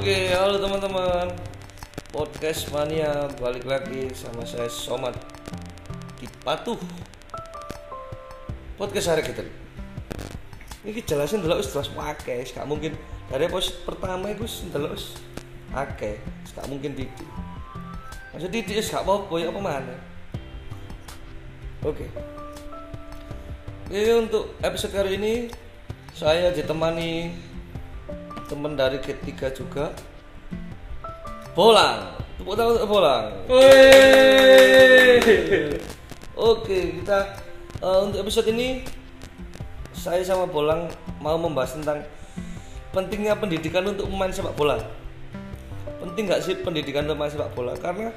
Oke, halo teman-teman. Podcast Mania balik lagi sama saya Somat di Patuh. Podcast hari kita. Ini jelasin dulu jelas wakai, gak mungkin dari post pertama itu dulu akeh, gak mungkin titik. Maksud titik gak apa-apa ya apa mana? Oke. Ini untuk episode kali ini saya ditemani teman dari ketiga juga. Bolang. Tepuk tangan untuk Bolang. Oke kita uh, untuk episode ini saya sama Bolang mau membahas tentang pentingnya pendidikan untuk pemain sepak bola. Penting nggak sih pendidikan untuk pemain sepak bola? Karena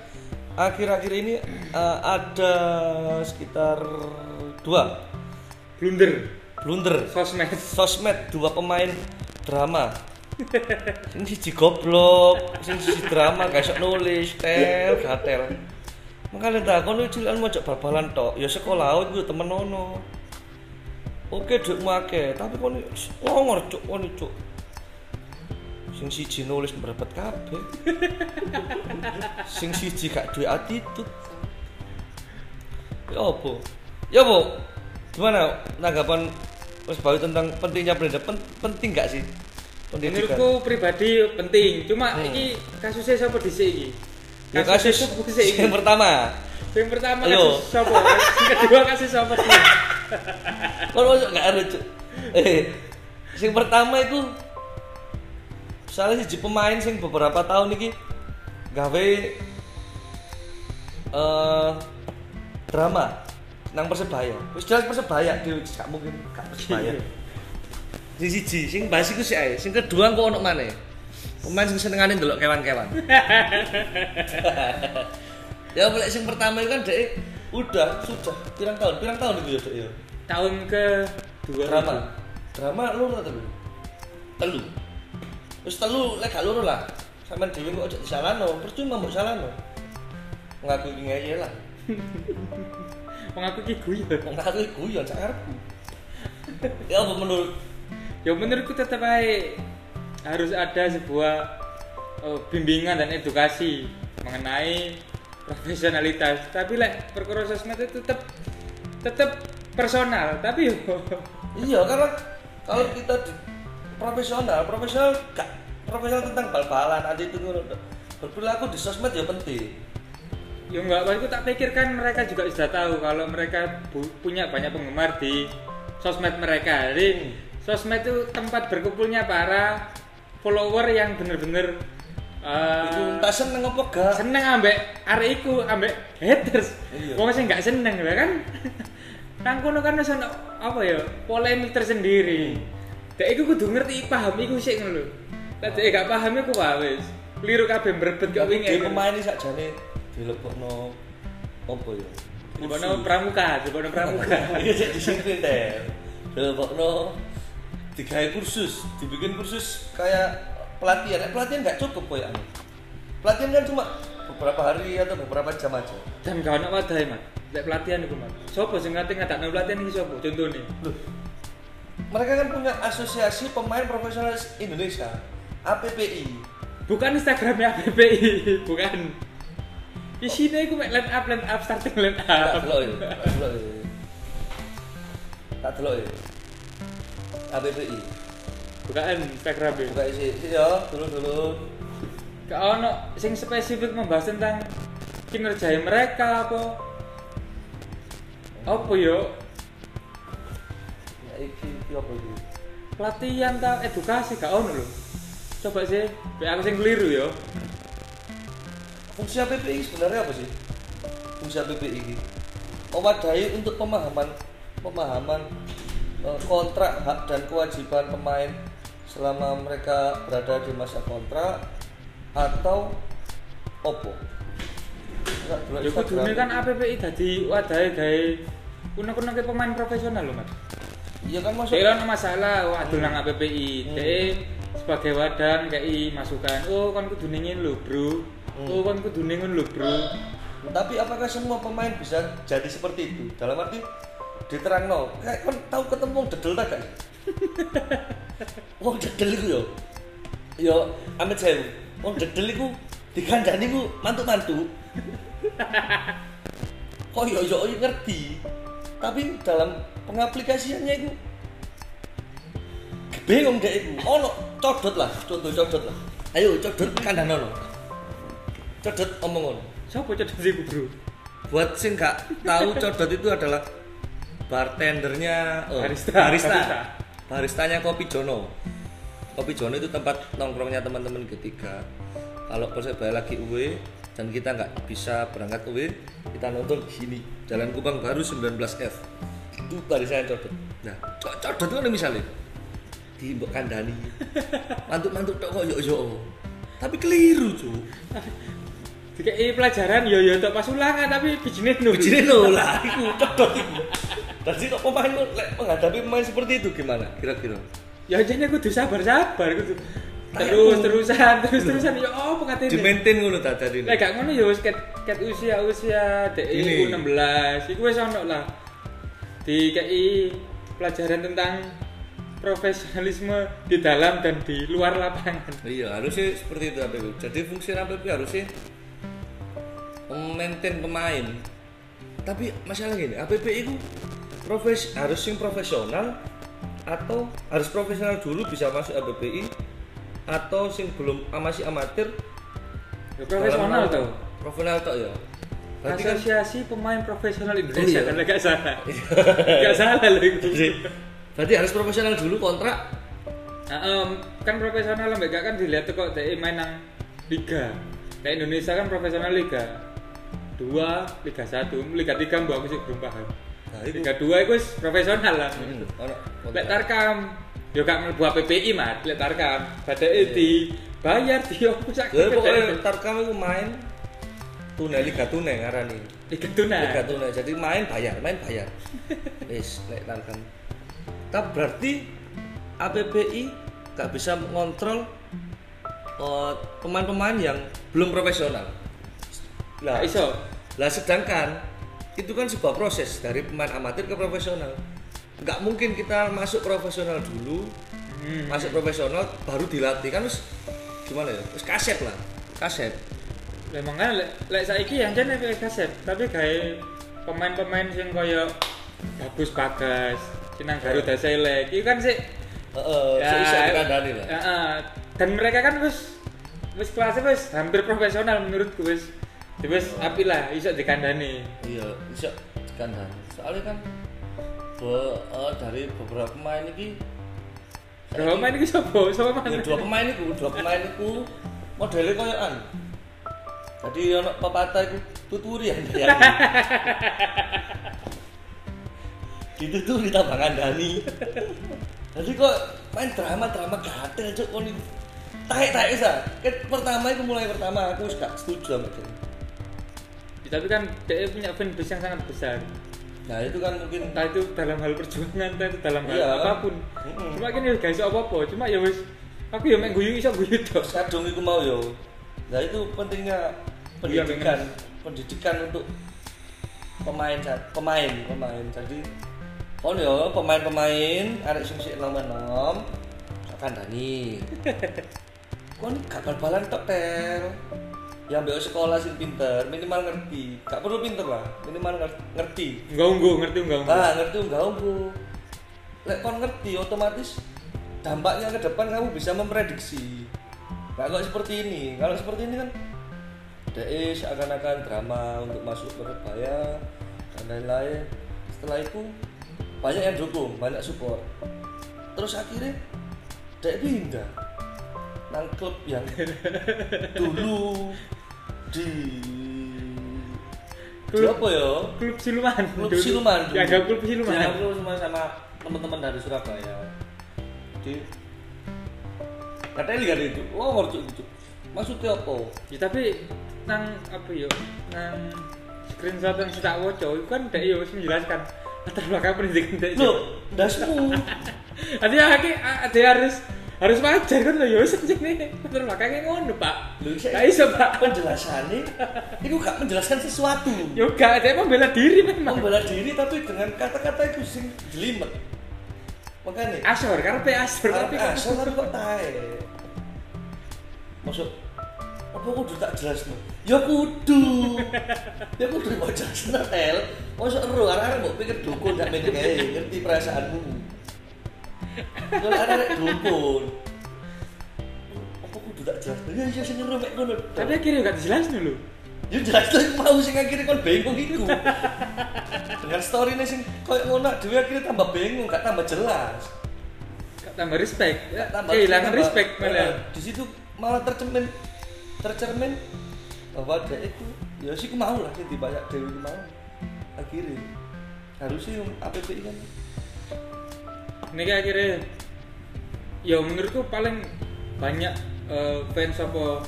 akhir-akhir ini uh, ada sekitar dua. Blunder. Blunder. Sosmed. Sosmed dua pemain drama sing siji goblok sing siji drama gak iso nulis tel gatel. Makanya tak kono cilan mau coba babalan tok? Ya sekolah aku temen ono. Oke duitmu akeh tapi kono ngongor cuk kono cuk sing siji nulis berebet kabeh. Sing siji gak duwe attitude. Ya apa? Ya apa? Gimana tanggapan Mas Bayu tentang pentingnya pendidikan Pen- penting gak sih pendidikan. Menurutku pribadi penting. Cuma Hmm. ini kasusnya siapa di sini? Ya kasus iki? yang pertama. Yang pertama Ayo. kasus siapa? Yang kedua kasus siapa sih kalau masuk nggak Cuk. eh yang pertama itu salah sih pemain sing beberapa tahun ini gawe eh drama nang persebaya. Wis jelas persebaya di gak mungkin gak persebaya di siji sing bahas iku sih ae. Sing kedua kok ono maneh. Pemain sing senengane ndelok kewan-kewan. Ya boleh sing pertama itu kan dek udah sudah pirang tahun? Pirang tahun itu ya dek ya? Tahun ke dua drama. Drama lu ora telu telu. Wis telu lek gak loro lah. Sampean dhewe kok ojo disalahno percuma mbok salahno. Ngaku iki ngeyel lah. Mengaku guyon. Ngaku iki guyon sak karepku ya apa menurut ya menurutku tetap aja harus ada sebuah eh, bimbingan dan edukasi mengenai profesionalitas. Tapi lek perkara sosmed itu tetap tetap personal. Tapi iya karena kalau kita profesional profesional gak profesional tentang bal-balan ada itu berperilaku di sosmed ya penting. Ya enggak aku tak pikirkan mereka juga sudah tahu kalau mereka punya banyak penggemar di sosmed mereka. Jadi sosmed itu tempat berkumpulnya para follower yang bener-bener itu tak seneng apa gak seneng ambek arek iku ambek haters Iya. wong sing gak seneng lah kan nang kono kan wis ono apa ya polemik tersendiri dek iku kudu ngerti paham iku sik ngono lho tak dek gak paham iku wae wis keliru kabeh berebet Tapi wingi dia pemain ini sakjane dilebokno apa ya? Dibono pramuka, dibono pramuka. Iya sik disingkrin teh. Dilebokno digawe kursus, dibikin kursus kayak pelatihan. Eh, pelatihan nggak cukup koyo anu. Pelatihan kan cuma beberapa hari atau beberapa jam aja. Dan gak ono wadahe, Mas. Lek pelatihan iku, Mas. Sopo sing ngati ngadakno pelatihan iki sopo? Contone. Loh. Mereka kan punya asosiasi pemain profesional Indonesia, APPI. Bukan Instagramnya APPI, bukan. Isinya iku mek line up, line up, starting line Tak up. ya, tak delok ya. Tak delok ya. APPI. Bukan Instagram. Buka isi, isi ya, dulu dulu. Gak ono sing spesifik membahas tentang kinerja mereka apa apa yo Ya iki iki apa iki? pelatihan ta edukasi gak ono lho coba sih biar aku sing keliru yo Fungsi APPI sebenarnya apa sih? Fungsi APPI ini mewadahi untuk pemahaman pemahaman kontrak hak dan kewajiban pemain selama mereka berada di masa kontrak atau opo? Dulu ya kudune kan APPI dadi wadahe gawe kuno-kuno ke pemain profesional lho mas Iya kan masuk. Dia masalah waduh nang APPI Hmm. dia sebagai wadah kayak masukan oh kan kudu ningin lho bro Hmm. oh kan kudu ningin lho bro Tapi apakah semua pemain bisa jadi seperti itu? Dalam arti diterangno, kayak kan tahu ketemu wong dedel tak gak? Wong dedel itu yo. yo amit sewu. Wong dedel iku digandani ku mantu-mantu kok yo yo yo ngerti? Tapi dalam pengaplikasiannya itu bingung deh itu ono codot lah contoh codot lah. Ayo codot kandang ono. Codot omong siapa codot sih bro? Buat sing gak tahu codot itu adalah bartendernya oh, Barista. barista. Barista. baristanya kopi Jono. Kopi Jono itu tempat nongkrongnya teman-teman ketiga. Kalau persebaya lagi UE dan kita nggak bisa berangkat UE kita nonton di sini Jalan Kubang Baru 19F itu baristanya codot. Nah co- codot itu kan misalnya di mbok kandani mantuk-mantuk tok kok yo tapi keliru cuy Dikai pelajaran yo yo untuk pas ulangan tapi bijine nol. Bijine no lah, iku codot iku. Kok pemain kok lek menghadapi pemain seperti itu gimana kira-kira? Ya jane kudu sabar-sabar kudu Kayak terus aku. terusan terus terusan ya apa Di katanya maintain ngono ta tadi. Lek gak ngono ya wis ket ket usia usia DE Ini. 16 iku wis ono lah. Di KI pelajaran tentang profesionalisme di dalam dan di luar lapangan. Iya, harusnya seperti itu APP. Jadi fungsi APP harusnya maintain pemain. Tapi masalah gini, APP itu profes harus yang profesional atau harus profesional dulu bisa masuk APPI atau sing belum masih amatir Ya, profesional dalam- tau. Profesional tok ya. Berarti kan Asosiasi Pemain Profesional Oh, Indonesia iya. kan gak salah. gak salah loh itu. Jadi, berarti harus profesional dulu kontrak Nah, em, kan profesional mbak kan dilihat tuh kok DE main nang liga. Nah Indonesia kan profesional liga. Dua, Liga 1, Liga 3 mbak aku sih belum paham. Nah, Liga 2 itu profesional lah. Hmm, Lek. Tarkam, yo gak mlebu PPI mah, lek Tarkam. Badake Iya. di opo sak. Ya pokoknya Tarkam itu main tunai Liga Tunai ngarani. Liga Tuna. Liga Tunai. Jadi main bayar, main bayar. Wis nek Tarkam. Tapi berarti APPI gak bisa mengontrol eh, pemain-pemain yang belum profesional. Lah, Gak iso. lah sedangkan itu kan sebuah proses dari pemain amatir ke profesional. Nggak mungkin kita masuk profesional dulu, Hmm. masuk profesional baru dilatih kan terus gimana ya? Terus kaset lah, kaset. Lah makanya lek lek saiki yang jane kayak kaset, tapi kayak pemain-pemain sing koyo bagus bagas, Cinang Garuda Select, itu kan sih Heeh, Ya, so iso dikandani lah. ya, ah. dan mereka kan wis wis kelasnya wis hampir profesional menurutku wis wis api lah iso dikandani Iya, bisa dikandani. Soalnya kan be- eh, dari beberapa pemain ini Berapa main iki sapa? Sapa ya mana? dua pemain itu, dua pemain itu modelnya koyokan. Jadi ono pepatah itu tuturi yang dia. Dituturi tambah kandani. Jadi kok main drama drama gatel cuk kon iki. Taek taek sa. Kan pertama itu mulai pertama aku gak setuju sama itu. Tapi kan dia punya fanbase yang sangat besar Nah itu kan mungkin entah itu dalam hal perjuangan entah itu dalam hal Iya. apa pun Mm-mm. cuma kan ya guys apa-apa cuma ya wis aku ya main guyu iso guyu tok kadung itu mau yo. Nah itu pentingnya Iya, pendidikan, pendidikan untuk pemain pemain pemain. Jadi kon yo pemain-pemain arek sing sik nom-nom sak kandani. Kon gak bal-balan tok tel. Yang mbek sekolah sing pinter, minimal ngerti. Gak perlu pinter lah, minimal nger- ngerti. enggak unggu ngerti enggak unggu Ah, ngerti enggak bu. Lek kon ngerti otomatis dampaknya ke depan kamu bisa memprediksi. Nah, kalau seperti ini, kalau seperti ini kan DE seakan-akan drama untuk masuk Persebaya dan lain-lain. Setelah itu banyak yang dukung, banyak support. Terus akhirnya DE pindah nang klub yang dulu di Klub- apa ya? klub siluman. Klub Dulu. siluman dulu. ya klub siluman. Dianggap klub siluman sama teman-teman dari Surabaya. Di katanya lihat itu. Lo ngerti itu. Maksudnya apa? Ya tapi nang apa ya? Nang screenshot yang saya woco itu kan dia ya wis menjelaskan latar belakang pendidikan dia lo dasmu. Ya aki ada harus harus wajar kan lo ya wis nih latar belakangnya ngono pak. Saya- Gak iso pak. penjelasannya itu gak menjelaskan sesuatu. Yoga dia membela diri memang membela diri tapi dengan kata-kata itu sing jelimet. Makanya Asor karena pe asor tapi asal tapi kok tae? Masuk apa kudu tak jelas no ya kudu. Ya kudu mau jelas tel. Masuk ero arek mbok pikir dukun gak ae ngerti perasaanmu kalau arek dukun apa kudu tak jelas ya iya sing ero mek ngono Tapi akhirnya gak jelas dulu. Ya jelas tuh mau sing akhirnya kon bingung iku. Dengan story sing koyo ngono dhewe akhirnya tambah bingung, gak tambah jelas. Gak tambah respect. Ya, Gak tambah kehilangan respect malah. Di situ malah tercermin tercermin bahwa dia itu ya sih mau lah sih dibayar dewi mau akhirnya harusnya APPI kan Ini kayak akhirnya ya menurutku paling banyak eh, fans apa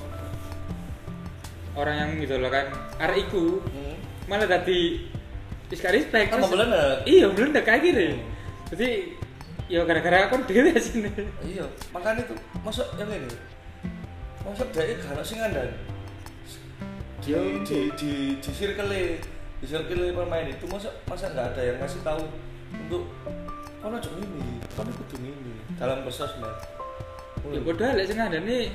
orang yang mengidolakan arek iku hmm. malah tadi wis gak respect. Tambah melenek. Iya, melenek kayak gini. Jadi ya gara-gara aku dhewe sini. iya makanya itu masuk yang ini masuk dia gak ada sing andan di di di di circle di circle pemain itu masa masa nggak ada yang ngasih tahu untuk kono cok ini kono kudu ini. Dalam bersosmed Ya bodoh lek sing ngandani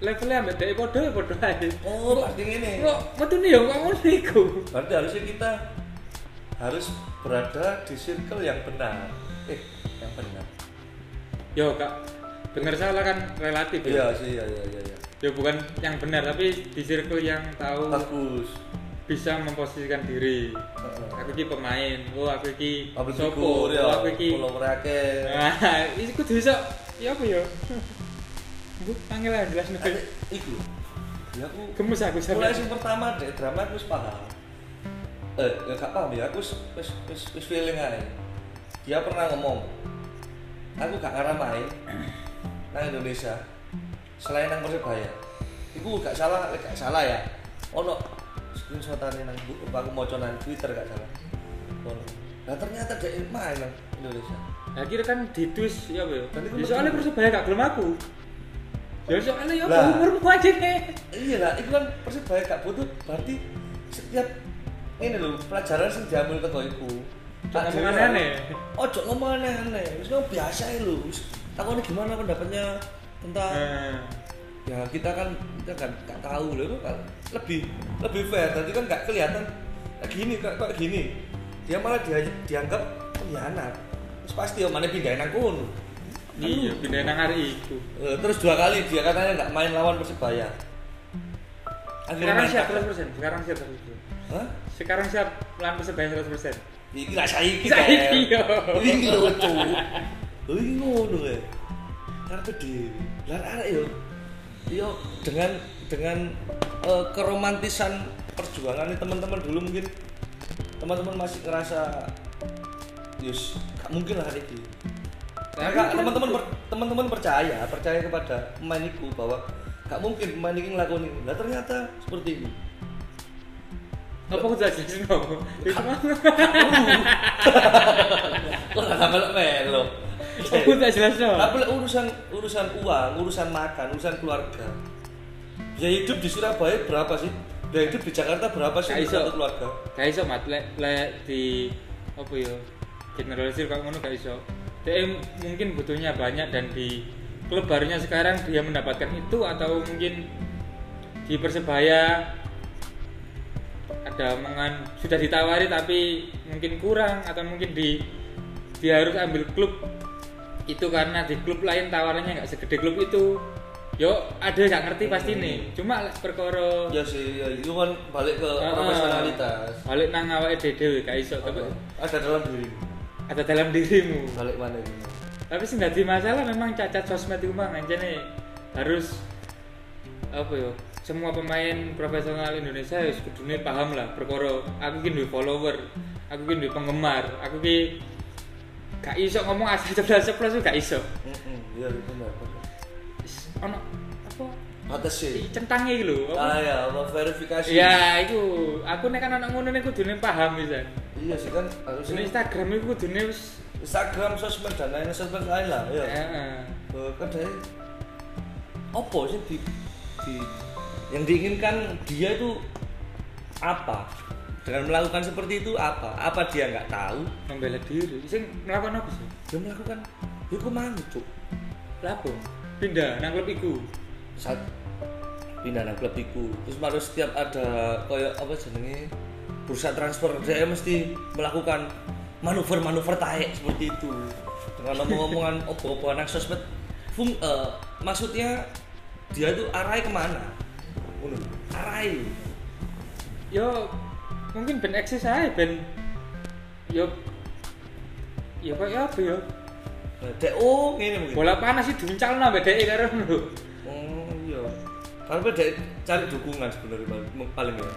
levelnya ambek dhek bodoh ya bodoh ae. oh pasti ini Kok metune ya kok ngono iku. berarti harusnya kita harus berada di circle yang benar. Eh yang benar. Yo kak, bener salah kan relatif iya ya. sih iya iya iya, iya. Ya bukan yang benar tapi di circle yang tahu. Bagus bisa memposisikan diri. Aku ki pemain, oh aku ki sopo, figure, ya oh aku ki. follower akeh Nah, iki kudu iso ya apa ya? Bu, angel lah jelas nih. Ada- iku ya aku Gemes aku mulai sampe. sing pertama deh drama aku paham eh ya gak paham ya aku wis wis wis, wis feeling aja dia pernah ngomong aku gak ngarah main nang Indonesia selain nang Persebaya itu gak salah gak salah ya ono screenshotane nang bu aku mau nang Twitter gak salah nah ternyata dia main nang Indonesia Akhirnya kan di twist ya apa ya? Itu Ya, soalnya persebaya gak gelem aku. Ya soalnya ya Lah. umurmu aja nih. iya lah itu kan Persebaya gak butuh berarti setiap ini loh pelajaran sing diambil teko iku Jangan Tak ngomong aneh. ojo ngomong aneh-aneh wis ngomong biasa ya lho wis takone gimana pendapatnya tentang Nah, ya kita kan kita kan gak tahu loh kan lebih lebih fair tadi kan gak kelihatan kayak gini kayak kayak gini dia malah dia dianggap pengkhianat terus pasti om mana pindahin akun iya pindah nang hari itu. Eh, terus dua kali dia katanya nggak main lawan persebaya Sekarang main siap kakak. 100%, sekarang siap 100%. Hah? Sekarang siap lawan persebaya 100%. Iki gak saiki Saiki, yo. Iki lho cuk. Iki ngono ya. Karepe dhewe. Lah arek yo. Yo dengan dengan eh, keromantisan perjuangan teman-teman dulu mungkin teman-teman masih ngerasa yus gak mungkin lah hari ini. Karena kan- teman-teman per- teman-teman percaya percaya kepada pemain itu bahwa gak mungkin pemain ini ngelakuin ini. Lah ternyata seperti ini. Apa aku no? Itu mah. Kok gak melok melo. Aku tak jelas no. Tapi urusan urusan uang, urusan makan, urusan keluarga. Biaya hidup di Surabaya berapa sih? Biaya hidup di Jakarta berapa sih untuk satu keluarga? Gak iso mat lek lek di apa ya? Generalisir kok ngono gak iso. Dia mungkin butuhnya banyak dan di klub barunya sekarang dia mendapatkan itu atau mungkin di Persebaya ada omongan sudah ditawari tapi mungkin kurang atau mungkin di dia harus ambil klub. Itu karena di klub lain tawarannya nggak segede klub itu. Yo ada nggak ngerti pasti nih. Cuma perkara Ya sih, ya, itu kan balik ke Ah, profesionalitas. balik nang awake dhewe gak iso tapi Ada dalam diri. ada dalam dirimu. Balik mana ini? tapi sing dadi masalah memang cacat sosmed itu mah nih harus apa ya semua pemain profesional Indonesia ya kudune paham lah perkara aku ki duwe follower aku ki duwe penggemar aku ki gak iso ngomong asal ceplas ceplos gak iso Heeh, iya. Is- ono apa Batas sih. centangnya iki lho Ah ya, apa verifikasi. ya iku aku nek kan anak ngono nek kudune paham bisa Iya sih kan Di harusnya Instagram itu kudune wis Instagram, sosmed dan lain sosmed lain lah, ya. heeh Eh, kan dari apa sih di, di yang diinginkan dia itu apa? Dengan melakukan seperti itu apa? Apa dia nggak tahu? Membela diri. Sing melakukan apa sih? Dia melakukan ya aku mau cuk? Lapo pindah nang klub iku. Saat pindah nang klub iku. Terus harus setiap ada koyo apa jenenge bursa transfer dia mesti melakukan manuver-manuver taek seperti itu. Dengan omong-omongan opo-opo anak sosmed. Fung, eh, maksudnya dia tuh arahnya ke mana Ngono, arahnya yo mungkin ben eksis aja ben yo yo apa yo? Nah, dek oh ini mungkin. Bola panas sih duncal nambah dek karo lho. Oh iya. Karena dek cari dukungan sebenarnya paling- paling ya.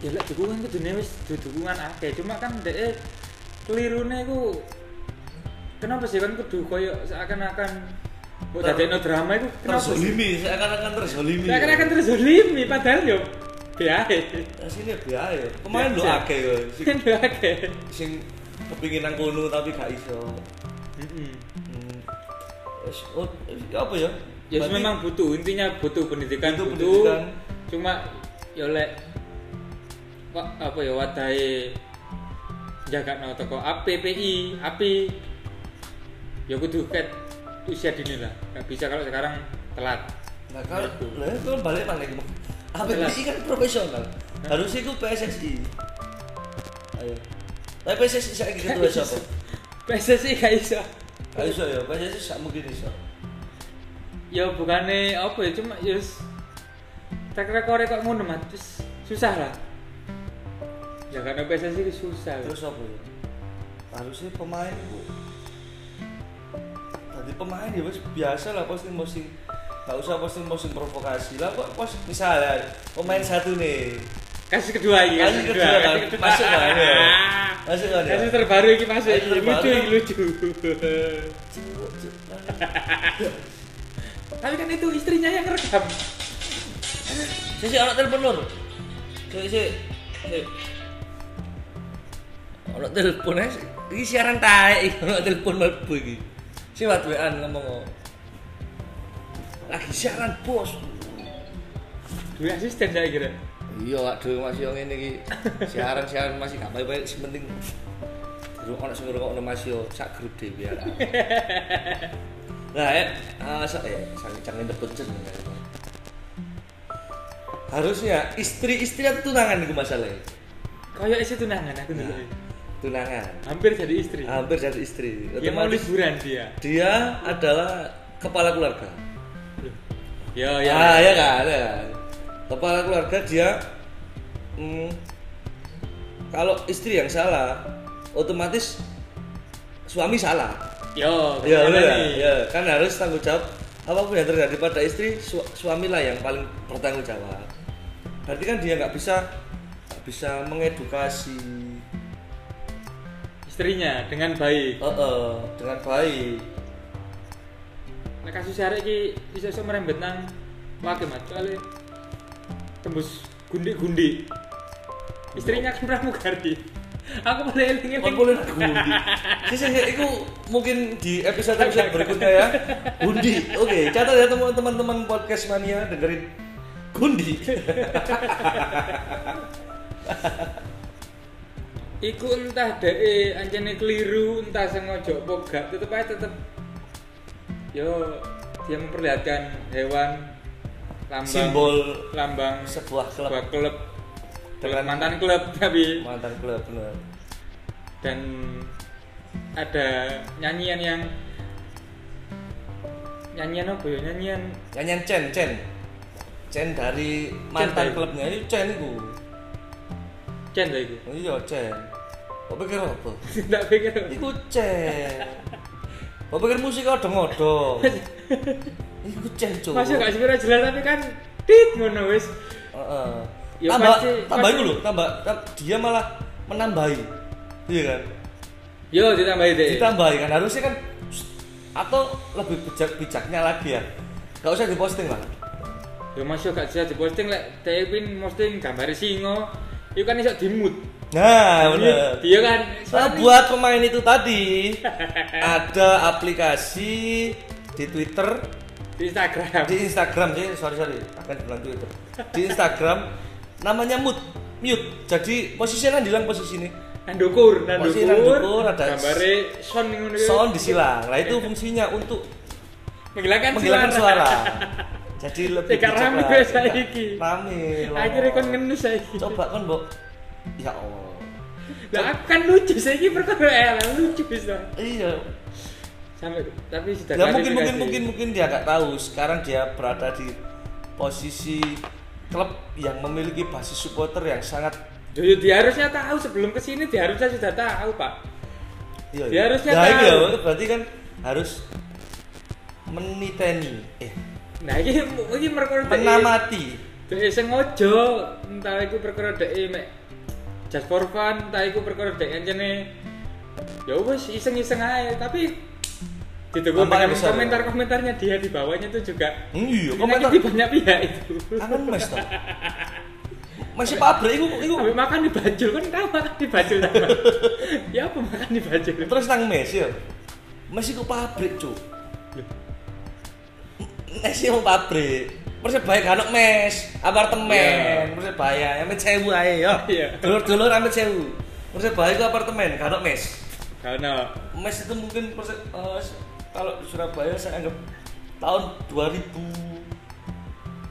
Ya lek dukungan kudune wis du- dukungan akeh. Cuma kan dek kelirune ku kenapa sih kan kudu koyo seakan-akan kok Ter- dadekno drama itu terzolimi seakan-akan terzolimi seakan-akan terzolimi padahal yo biae Nah, sini biaya ya. Pemain lu akeh ya. Sing, yo akeh sing kepingin nang kono tapi gak iso. Heeh. Oh, apa ya? ya Berarti memang butuh intinya butuh pendidikan Butuh butuh, pendidikan. cuma ya lek apa ya wadahe jaga no toko APPI api ya kudu ket usia dini lah nggak bisa kalau sekarang telat Nah, kalau Itu. lah itu kan balik mana gitu. APBI kan profesional. Harusnya itu PSSI. Ayo. Tapi PSSI saya ketua siapa? PSSI gak iso Gak iso ya, PSSI sak mungkin iso. ya bukannya apa ya cuma ya wis track record kok ngono mat wis susah lah ya karena PSSI itu susah Terus apa ya? Harusnya pemain bu. Tadi pemain ya wes biasa lah posting-posting. Gak usah posting-posting provokasi lah kok pos misalnya pemain satu nih kasus kedua ini Kasus kedua kan, masuk kan, ya? Masuk kan, ya? kasus terbaru ini masuk ini lucu terbaru. ini lucu tapi kan itu istrinya yang rekam Si si anak telepon lur. Si si si. Anak telepon aja. Iki siaran taek iki anak telepon mlebu iki. Si wat wean ngomong. Lagi siaran bos. dua asisten saya kira Iya, aduh masih yang ini iki. Siaran-siaran masih gak baik-baik sing penting Durung ana sing ngrungokno Mas yo sak grup dhewe ya. Nah, ya, ah, sa ya, sangat jangan debecen. Harusnya istri-istri atau tunangan itu masalahnya. kayak isi tunangan aku dulu Nah, tunangan. hampir jadi istri Hampir jadi istri. dia mau liburan dia dia adalah kepala keluarga. ya Ya, ah, ya kan, ya kan. Kepala keluarga dia hmm, kalau istri yang salah, otomatis suami salah. yo Ya, nih? ya, kan harus tanggung jawab apa pun yang terjadi pada istri, su suamilah yang paling bertanggung jawab. Berarti kan dia nggak bisa bisa mengedukasi, istrinya dengan baik eh, eh, dengan baik. Nah, kasus hari ini bisa bisa merembet nang wakil mat soalnya tembus gundi-gundi istrinya kan pramugari aku boleh eling Kan boleh gundi. Sih, itu mungkin di episode episode berikutnya ya. Gundi. Oke, catat ya teman-teman teman podcast mania dengerin gundi. Iku entah deh ancene keliru entah sengaja apa gak tetep aja tetep yo dia memperlihatkan hewan lambang Simbol lambang sebuah klub sebuah klub Dengan- mantan klub tapi mantan klub benar. dan ada nyanyian yang nyanyian apa ya nyanyian Nyanyian Chen Chen. Chen dari mantan Chen, klubnya ini Chen itu. Chen lah itu Iya Chen. Kok pikir apa? tidak pikir Iku Chen. Kok pikir musik odong-odong. Iku Chen cuy. masih gak sebenarnya jelas tapi kan tit ngono wis Heeh. Ya tambah pasti- tambah tambah tam- dia malah menambahi. Iya kan? yo ditambahin deh Ditambahi kan harusnya kan atau lebih bijak bijaknya lagi ya. Gak usah diposting lah. Ya masih gak bisa diposting lek dhek pin posting gambar singo. Iku kan iso dimut. Nah, bener. Dia kan Nah, buat pemain itu tadi ada aplikasi di Twitter, di Instagram. di Instagram sih, sorry sorry, akan bilang Twitter. Di Instagram namanya mute, mute. Jadi posisinya dilang posisi ini. Nandukur, Posisi nandukur. nandukur, ada- gambare ngono. Sound disilang. Nah itu fungsinya untuk menghilangkan, menghilangkan suara. jadi lebih Tidak rame wes saiki. rame. Akhirnya kon ngenus saiki. coba kan mbok ya Allah Lah aku kan lucu saiki perkara eh lucu wis lah. iya Sampai tapi sudah ya mungkin mungkin mungkin mungkin dia nggak tahu sekarang dia berada di posisi klub yang memiliki basis supporter yang sangat Duh, ya dia harusnya tahu sebelum ke sini dia harusnya sudah tahu pak. iya, Dia harusnya nah, tahu. iya, berarti kan harus meniteni eh Nah ini ini perkara menamati dek sengaja entah itu perkara dek mek just for fun entah itu perkara dek encene. Ya wes iseng-iseng aja tapi ditunggu dengan besar, ya? komentar-komentarnya dia di bawahnya itu juga. Hmm, iya komentar. di banyak pihak itu. Kangen mes tau masih pabrik itu itu Sampai makan di bajul kan tahu makan di bajul ya apa makan di bajul? Terus nang mes ya. Mes itu pabrik cuk mes itu pabrik Persebaya kan ono mes, apartemen, Iya. Persebaya, amit sewu ae ya. Iya. Dulur-dulur amit sewu. Persebaya itu apartemen, kan ono mes. karena Mes itu mungkin perse, eh, kalau di Surabaya saya anggap tahun 2000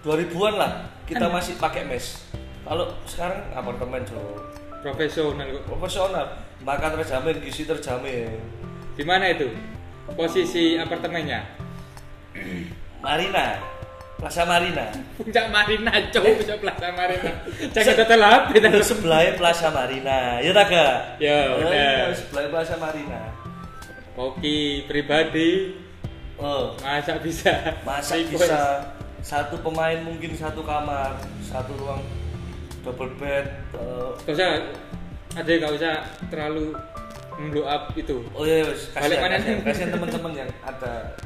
2000-an lah kita masih pakai mes. Kalau sekarang apartemen cuk. profesional kok profesional makan terjamin gizi terjamin di mana itu posisi apartemennya Marina. Plaza Marina. Puncak Marina cowok puncak Plaza Marina. Jangan total HP itu? Tadi sebelahnya Plaza Marina. Ya tak Kak? Ya, benar. sebelahnya Plaza Marina. Koki pribadi. Oh. Masa bisa. Masa bisa. Satu pemain mungkin satu kamar satu ruang double bed eh, Gak usah. Ada gak usah terlalu blow up itu. Oh iya Balik kasihan kasihan, kasihan teman-teman yang ada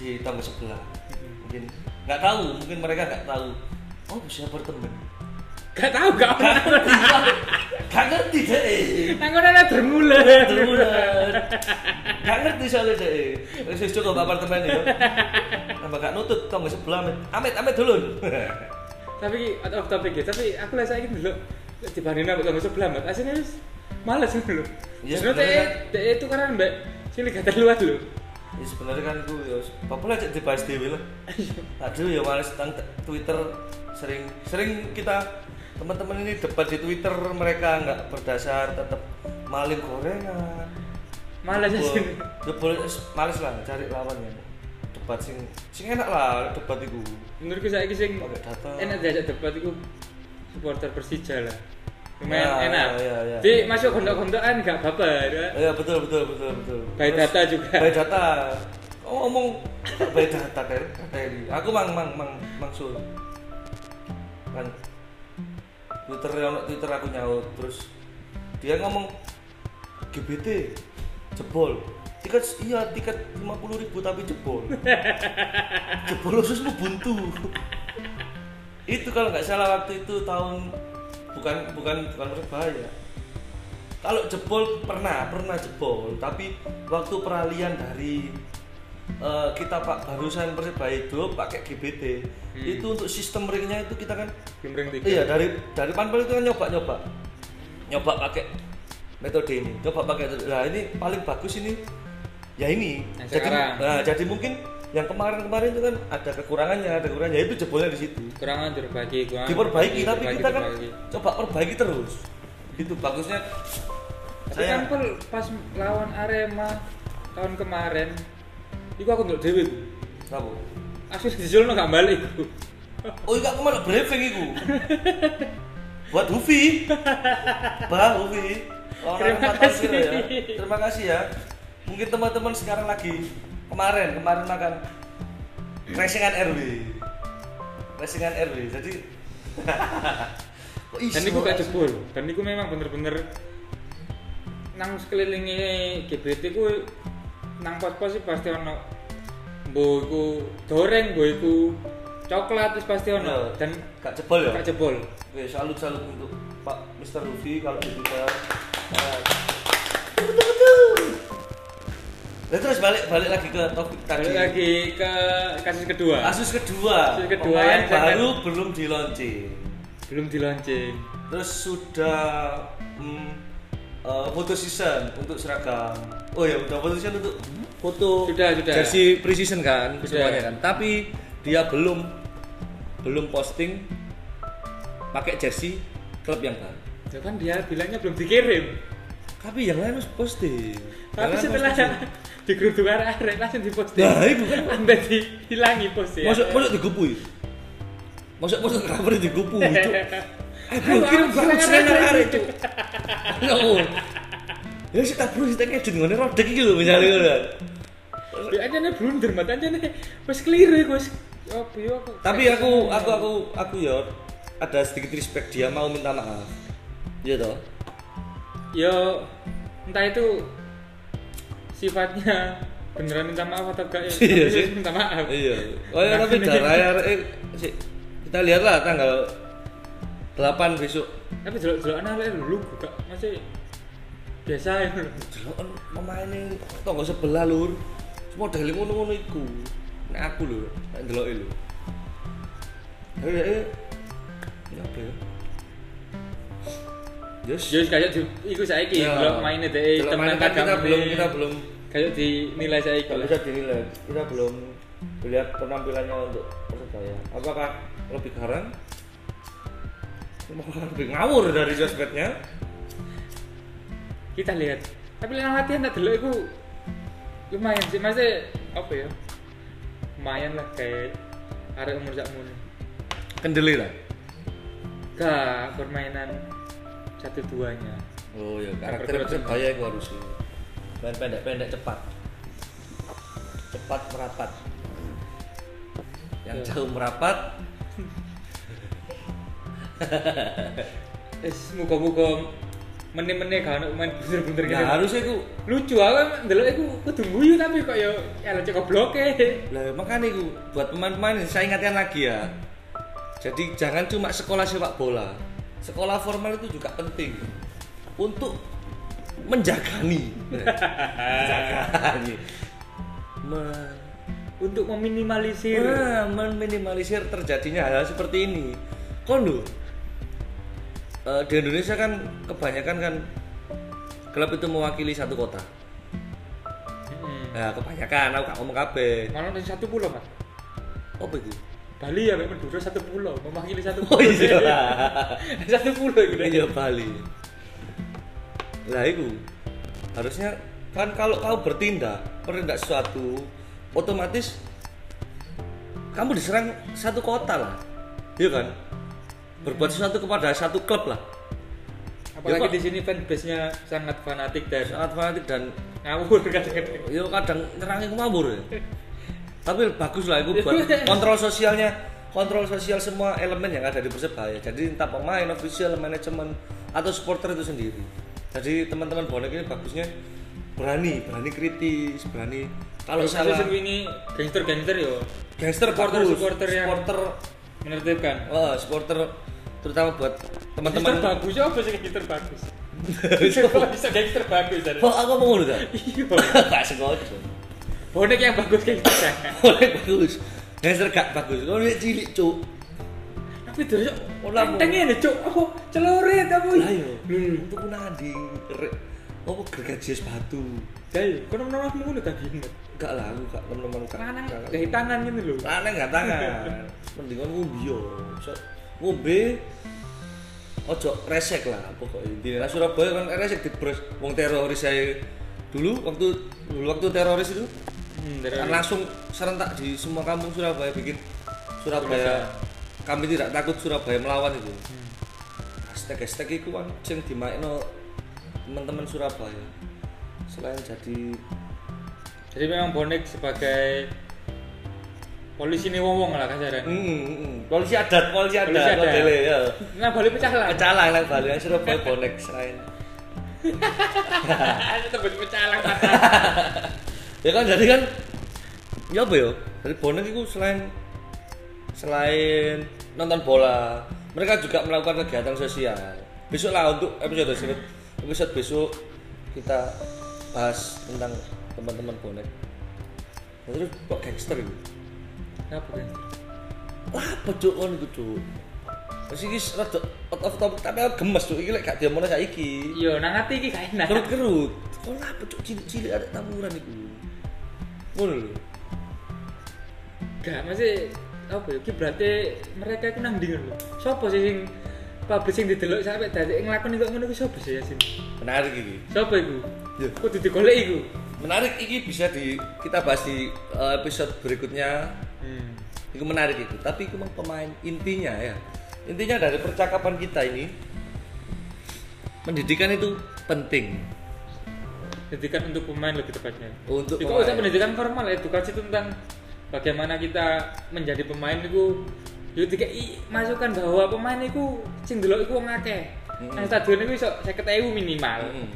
di tangga sebelah mungkin nggak tahu mungkin mereka nggak tahu oh bisa apartemen gak tahu gak Gak ngerti, Pak. Gak ngerti deh. Nanggung ada bermula Terulan. Gak ngerti soalnya deh. Wis cukup apartemen ya. Tambah gak nutut tonggo sebelah amit. Amit amit dulu. tapi out of topic ya tapi aku lah saya dulu dibandingin sama tangga sebelah mbak aslinya wis males dulu Iya, sebenarnya itu karena mbak sini gak luas loh Ya sebenarnya kan ku ya lah cek dibahas dewe lah. Aduh ya males tentang Twitter sering sering kita teman-teman ini debat di Twitter mereka nggak berdasar tetap maling gorengan. malas sih jebol males lah cari lawannya. Debat sing sing enak lah debat itu. menurutku saya sing enak diajak debat itu supporter Persija lah lumayan Ya, enak ya, ya, ya. di masuk gondok-gondokan gak baper ya. Iya betul betul betul betul. By Terus, data juga. By data. Oh, ngomong by data. Teli. Aku mang mang mang mangsul. Kan Twitter Twitter aku nyaut terus dia ngomong GBT jebol tiket iya tiket 50.000 ribu tapi jebol jebol khusus buntu itu kalau nggak salah waktu itu tahun bukan bukan bukan Persebaya kalau jebol pernah pernah jebol. Tapi waktu peralihan dari eh, kita pak barusan persebaya itu pakai GBT Hmm. itu untuk sistem ringnya itu kita kan ring tiga. iya dari dari panpel itu kan nyoba nyoba nyoba pakai metode ini coba pakai nah ini paling bagus ini ya ini. Jadi nah, jadi mungkin yang kemarin-kemarin itu kan ada kekurangannya ada kekurangannya itu jebolnya di situ Kurangan diperbaiki, kurangan diperbaiki tapi diperbaiki, kita kan diperbaiki. coba perbaiki terus itu bagusnya Tapi saya kan pas lawan Arema tahun kemarin, itu aku untuk Dewi. Kenapa? Aku dijulno gak balik. Oh iya aku malah briefing iku. Buat Hufi. Bah Hufi. Terima kasih. ya. Terima kasih ya. Mungkin teman-teman sekarang lagi kemarin kemarin makan racingan RW. Racingan RW. Jadi Dan itu gak jebol. Dan itu memang bener-bener nang sekelilingi GBT ku nang pos-pos sih pasti ono iku goreng, iku coklat wis pasti ono Iya. dan gak jebol ya? gak jebol. Oke, salut-salut untuk Pak Mr. Luffy kalau di Nah, terus balik balik lagi ke topik tadi. Balik lagi ke kasus kedua. Kasus kedua. Kasus kedua yang baru belum di launching. Belum di launching. Terus sudah hmm, eh, foto season untuk seragam. Oh ya, udah foto season untuk foto Sudah, sudah. jersey pre-season kan Sudah. semuanya kan. Tapi dia belum belum posting pakai jersey klub yang baru. Ya kan dia bilangnya belum dikirim. Tapi yang lain harus posting. Tapi setelah posting. Di grup arek langsung diposting. Nah, itu kan. Sampai dihilangi post ya. Masuk masuk digupui. Masuk masuk cover digupui itu. Kirim ayo, banget aja. arek itu. Ya, Ya sih tak bro, kita ngedit ngene rodek iki lho misalnya ngono. kan. Ya aja nih blunder mat aja nih. Wes keliru ya wes. Tapi aku aku aku aku ya ada sedikit respect dia mau minta maaf. Iya toh? Yo entah itu sifatnya beneran minta maaf atau enggak ya. Iya sih. minta maaf. Iya. Oh ya tapi darah eh, sih. Kita lihatlah tanggal 8 besok. Tapi jelok-jelok anak lu gak masih biasa ya lho. Deloken pemaine tangga sebelah lur. Modele ngono-ngono iku. Nek aku lho, nek lho. Eh eh. Ya apa ya? Yes. Yo kayak di iku saiki Ya. delok maine dhek Delok temen main kan kita belum kita belum kayak dinilai saiki Gak lah. bisa dinilai. Kita belum melihat penampilannya untuk Persebaya. Apakah lebih garang? Apakah lebih ngawur dari sosmednya? Kita lihat. Tapi nang latihan tak delok iku lumayan sih masih apa ya? Lumayan lah kayak arek umur sakmono. Kendeli lah. Gak permainan satu duanya. Oh ya, karakter Persebaya itu harus main pendek-pendek cepat. Cepat merapat. Yang Ya. jauh merapat, Eh, muga-muga meneh-meneh ono main bener-bener nah gini. harusnya itu Lucu aku ndelok iku kudu guyu tapi kok ya ya cukup bloke. lah makanya itu buat pemain-pemain saya ingatkan lagi ya jadi jangan cuma sekolah sepak bola sekolah formal itu juga penting untuk menjagani menjagani Me- Untuk meminimalisir Nah, meminimalisir terjadinya hal, seperti ini. Kon lho, eh, di Indonesia kan kebanyakan kan klub itu mewakili satu kota. Hmm. Nah, kebanyakan aku gak ngomong kabeh. Malah satu pulau mas. Apa itu? Bali ya memang Madura satu pulau, mewakili satu Oh pulau. iya. satu pulau gitu. Iya Bali. Lah itu harusnya kan kalau kau bertindak bertindak sesuatu otomatis kamu diserang satu kota lah, iya kan? Berbuat sesuatu kepada satu klub lah, Apalagi Ya, di sini fanbase-nya sangat fanatik dan sangat fanatik dan ngawur kadang-kadang. yo kadang nyerangnya ngawur ya. Tapi bagus lah itu buat kontrol sosialnya, kontrol sosial semua elemen yang ada di Persebaya. Jadi entah pemain, official, manajemen atau supporter itu sendiri. Jadi teman-teman bonek ini bagusnya berani, berani kritis, berani kalau salah ini gangster-gangster yo gangster supporter- bagus. supporter yang- supporter, menertibkan. wah, supporter terutama buat Gangster teman-teman. bagus ya apa sih gangster bagus? Bisa gangster bagus? Oh, aku mau ngono ta? Iya. Gak sengaja. Bonek yang bagus gangster. Boleh bagus. Gangster gak bagus. Kau lihat cilik, Cuk. Tapi terus Ora, Bu. enteng ini cuk, apa celurit apa? Lah yo. Untuk nandi. Re- Apa gergaji es batu? Jadi, kau nomor nomor ngono tadi. Enggak lah, aku gak teman-teman. Lanang gak- dari tangan gitu loh. Lanang gak tangan. Mendingan ngombe yo. So- Ngombe ojo resek lah pokoknya intinya Nah, Surabaya kan resek dibres wong teroris saya dulu waktu dulu waktu teroris itu Hmm, dari kan langsung serentak di semua kampung Surabaya bikin Surabaya. Kami tidak takut Surabaya melawan itu. Hashtag hashtag itu kan sing dimainno teman-teman Surabaya. Selain jadi Jadi memang bonek sebagai polisi nih wong lah kasaran. hmm, hmm, hmm. polisi adat. Polisi adat. Polisi adat. ya? Nah, boleh pecah lah. pecah lah yang Bali yang Surabaya bonek selain. Tebet pecah lah. ya kan jadi kan ya apa ya? Dari bonek itu selain selain nonton bola mereka juga melakukan kegiatan sosial. Besok lah untuk episode episode, episode besok kita bahas tentang teman-teman bonek. Nah, terus kok gangster itu? Apa kan? lah apa cuk? Kon itu cuk. Masih ini rada out of topic tapi aku gemes cuk. Ini lek gak diomongno saiki. Yo, nang ati iki gak enak. kerut-kerut. Kok lah apa cuk? Cilik-cilik ada taburan itu lho Gak, masih apa ya berarti mereka iku nang ndi lho sapa sih sing publish sing didelok sampe dadi nglakoni kok ngono ku sapa sih Yasin Menarik ini. sapa iku Ya. kudu digoleki iku Menarik ini bisa di kita bahas di eh, episode berikutnya. hmm. Itu menarik itu. Tapi itu memang pemain intinya ya. Intinya dari percakapan kita ini pendidikan itu penting. Pendidikan untuk pemain lebih tepatnya Untuk itu pemain. pendidikan formal edukasi tentang bagaimana kita menjadi pemain itu yo dikai masukan bahwa pemain itu sing delok iku wong akeh Mm. nang stadion iku iso 50.000 minimal Mm.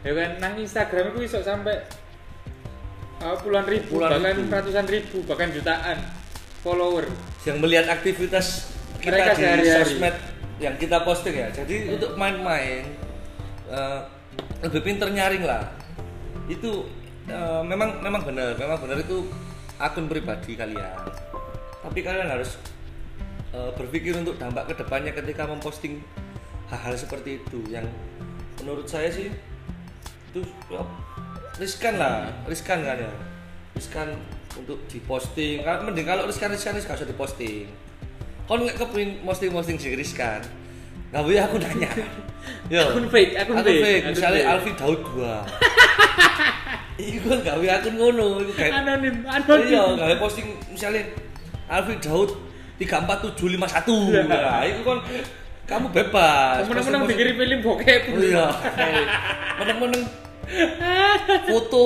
ya kan nang Instagram itu iso sampai uh, puluhan ribu Puluhan bahkan ribu. ratusan ribu bahkan jutaan follower yang melihat aktivitas kita Mereka di sehari-hari. sosmed yang kita posting ya. Jadi untuk main-main eh, lebih pinter nyaring lah. Itu eh, memang memang benar, memang benar itu akun pribadi kalian. Tapi kalian harus eh, berpikir untuk dampak ke depannya ketika memposting hal-hal seperti itu yang menurut saya sih itu ya, riskan lah, riskan kan ya, riskan untuk diposting. Mending kalau riskan riskan riskan usah diposting. Kon nggak kepingin posting posting sing riskan, nggak boleh aku nanya. Yo, Akun fake, akun akun fake, fake. Misalnya fake. Alfi Daud 2 Iku kan gawe akun ngono, iku kayak anonim anonim Iya, gawe posting misalnya Alfi Daud 34751. Iya. Nah, itu kan kamu bebas. menang-menang dikirim film bokep Oh iya. Meneng-meneng foto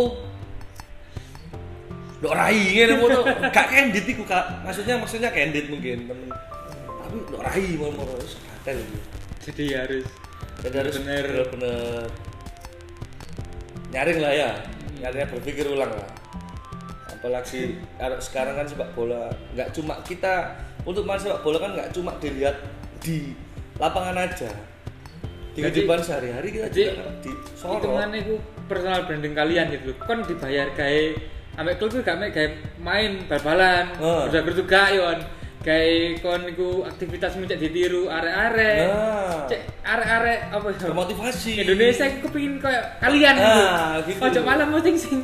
Dok rai ngene foto. Gak candid iku, Kak. Maksudnya maksudnya candid mungkin, temen. Tapi dok rai wis gatel jadi harus Jadi harus Bener. bener-bener nyaring lah ya. Nyaringnya berpikir ulang lah. Apalagi ar- sekarang kan sepak bola nggak cuma kita untuk main sepak bola kan nggak cuma dilihat di lapangan aja. Di kehidupan sehari-hari kita jadi, juga kan di sorot. hitungannya itu personal branding kalian gitu kon dibayar gawe ambek klub itu gak gawe main bal-balan udah gertu gak yon gawe kon iku aktivitas cek ditiru arek-arek Nah. cek arek-arek apa ya Termotivasi. Indonesia aku kepingin kayak kalian Ah, gitu. Ojo malah posting sing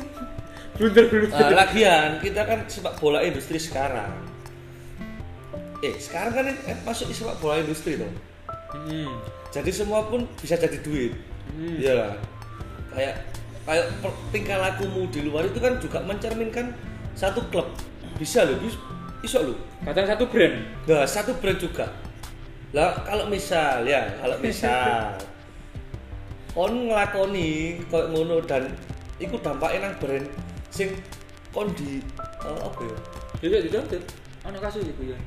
blunder-blunder. Nah, lagian kita kan sepak bola industri sekarang. Eh, sekarang kan eh, masuk sepak bola industri dong. Hmm. Jadi semua pun bisa jadi duit. Hmm. Iya lah. Kayak kayak tingkah lakumu di luar itu kan juga mencerminkan satu klub. Bisa loh, bisa loh. Kadang satu brand. Nah, satu brand juga. Lah kalau misal ya, kalau misal kon nglakoni koyo ngono dan iku dampaknya nang brand sing kon di eh, apa ya? Tidak dituntut. Ono kasus iku ya.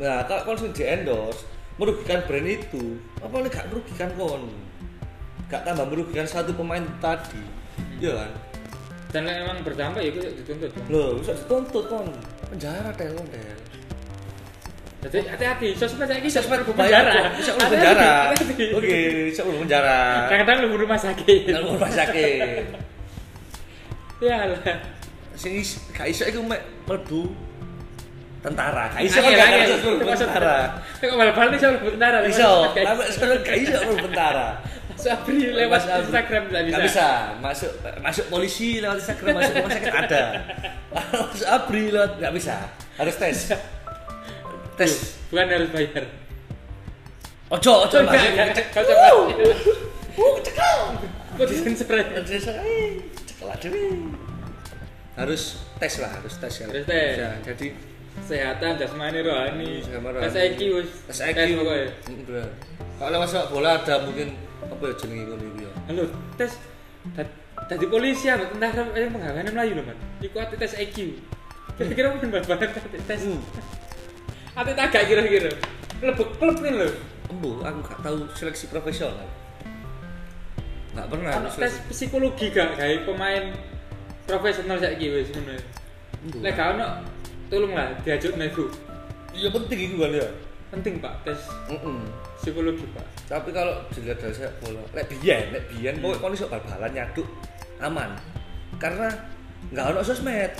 Nah, kalau kon sing di endorse merugikan brand itu, apa nih gak merugikan kon? Gak tambah merugikan satu pemain tadi. Iya kan? Dan emang berdampak ya itu dituntut. Loh, bisa dituntut kon. Penjara kon tel. Jadi hati-hati, sosmed saya ini Sosmed bayar penjara. bisa udah penjara. Oke, bisa udah penjara. Kadang-kadang lu rumah sakit. Dalam rumah sakit. Ya lah. Sing is- gak iso iku mek mlebu tentara. Gak iso kan gak iso mlebu tentara. Kok bal-bal nih soal tentara. Iso, tapi sekarang gak iso mlebu tentara. Sabri lewat Mas Abri. Instagram tidak bisa. Gak bisa. Masuk masuk polisi lewat Instagram, masuk rumah sakit ada. Abri lewat gak bisa. Harus tes. Tes. Bukan harus bayar. Ojo, ojo enggak usah bayar. Uh, cekel. Kok disensor eh, cekel aja. Harus tes lah, harus tes ya. Harus tes. Ya, jadi Kesehatan jasmani rohani. Sama Tes. IQ tes IQ. pokoknya. Bener. Kalau lewat bola ada mungkin apa ya jenenge ngono iku ya. Halo, tes Tadi polisi apa tentara yang penggawean Melayu loh, Man. Iku ate tes IQ. Kira-kira mungkin ate tes. Hmm. Ate tagak kira-kira. Lebek klub nih lho. Embo, aku gak tahu seleksi profesional. Gak pernah aku tes psikologi gak gawe pemain profesional wis ngono. Embo. Lek gak ono tolonglah diajuk nego. Iya penting itu kan ya. Penting Pak tes. Psikologi Pak. Tapi kalau dilihat dari sepak bola, lek biyen, lek biyen pokoknya kon iso bal-balan nyaduk aman. Karena nggak ono sosmed.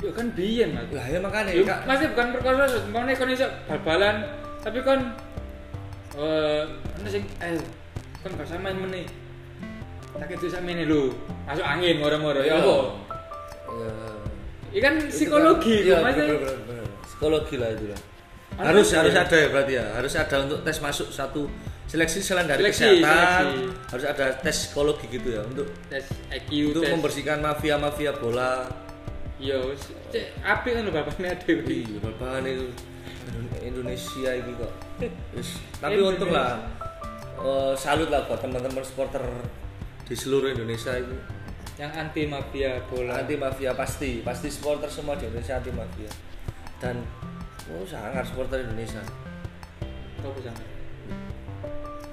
Yo kan biyen Mas. Lah ya makanya Kak. masih bukan perkara umpamane kon iso bal-balan tapi kon eh ana sing eh kon gak sama meneh. Tak itu sama ini lho. Masuk angin moro-moro ya apa? Ya. Ini kan Itu psikologi kan- iya, bener. psikologi lah itu lah Ada harus ya? harus ada ya berarti ya harus ada untuk tes masuk satu seleksi selain dari Seleksi, kesehatan seleksi. harus ada tes psikologi gitu ya untuk tes IQ untuk tes membersihkan mafia mafia bola yo cek apik ngono bapaknya ada Iya, bapak itu Indonesia ini kok. Tapi untung lah. eh, salut lah buat teman-teman supporter di seluruh Indonesia itu yang anti mafia bola anti mafia pasti pasti supporter semua di Indonesia anti mafia dan oh sangat supporter Indonesia. Kau bisa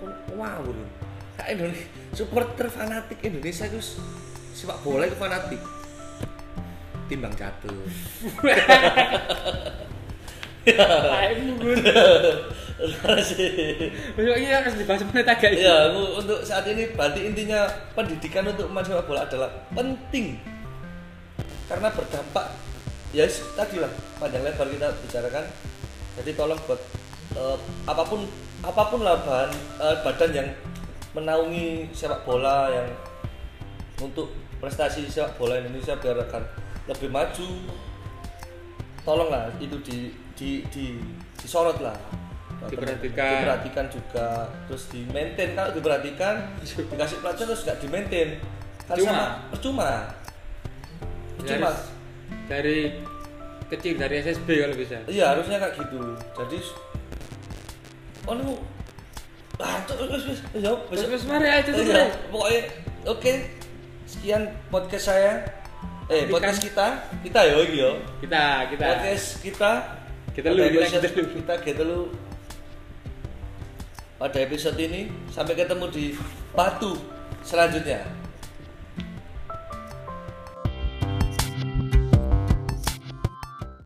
Kok- wow bro kayak Indonesia supporter fanatik Indonesia itu sepak bola itu fanatik. Timbang jatuh. Ayo gue. Besok ini harus dibahas menit agak ini. Ya, aku untuk saat ini berarti intinya pendidikan untuk sepak bola adalah penting. Karena berdampak ya tadi lah panjang lebar kita bicarakan. Jadi tolong buat eh, apa pun apa pun lah bahan eh, badan yang menaungi sepak bola yang untuk prestasi sepak bola Indonesia biar akan lebih maju tolonglah itu di di di disorot lah. Diperhatikan. diperhatikan juga. Terus di maintain kalau diperhatikan dikasih pelajaran terus nggak di maintain. Kan Percuma. sama percuma. Percuma. Harus dari kecil dari SSB kalau bisa. iya harusnya kayak gitu. Jadi oh lu ah tuh wis wis wis wis terus mari tutup Iya, deh. pokoknya oke. Sekian podcast saya. Eh podcast kita. Kita yo iki yo Kita kita. podcast kita. Kita lu, kita lu. kita kita lu. Pada episode ini sampai ketemu di batu selanjutnya